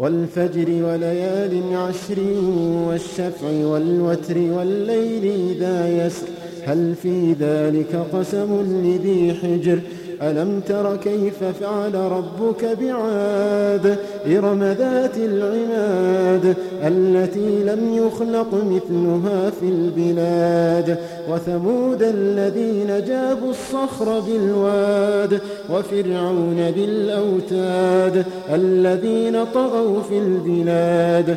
والفجر وليال عشر والشفع والوتر والليل إذا يسر. هل في ذلك قسم لذي حجر؟ ألم تر كيف فعل ربك بعاد؟ إرم ذات العماد التي لم يخلق مثلها في البلاد وثمود الذين جابوا الصخر بالواد وفرعون ذي الأوتاد الذين طغوا في البلاد.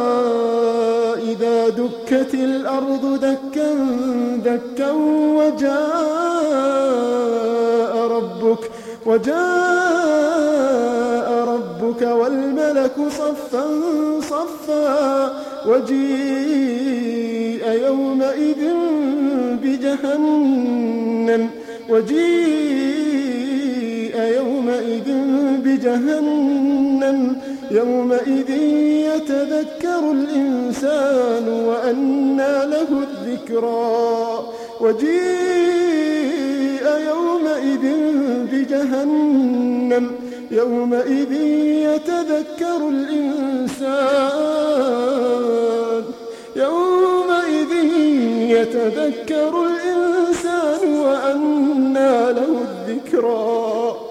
إذا دكت الأرض دكا دكا وجاء ربك وجاء ربك والملك صفا صفا. وجيء يومئذ بجهنم وجيء يومئذ بجهنم يومئذ يتذكر الإنسان وأنى له الذكرى وجيء يومئذ بجهنم يومئذ يتذكر الإنسان يومئذ يتذكر الإنسان وأنى له الذكرى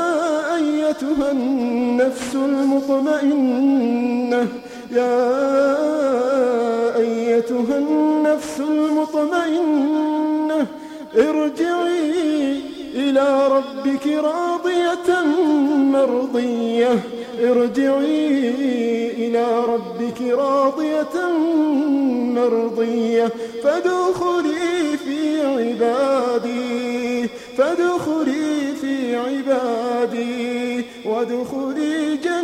أيتها النفس المطمئنة؟ يا أيتها النفس المطمئنة ارجعي إلى ربك راضية مرضية. ارجعي إلى ربك راضية مرضية. فادخلي في عبادي فادخلي في عبادي. وادخلي جنة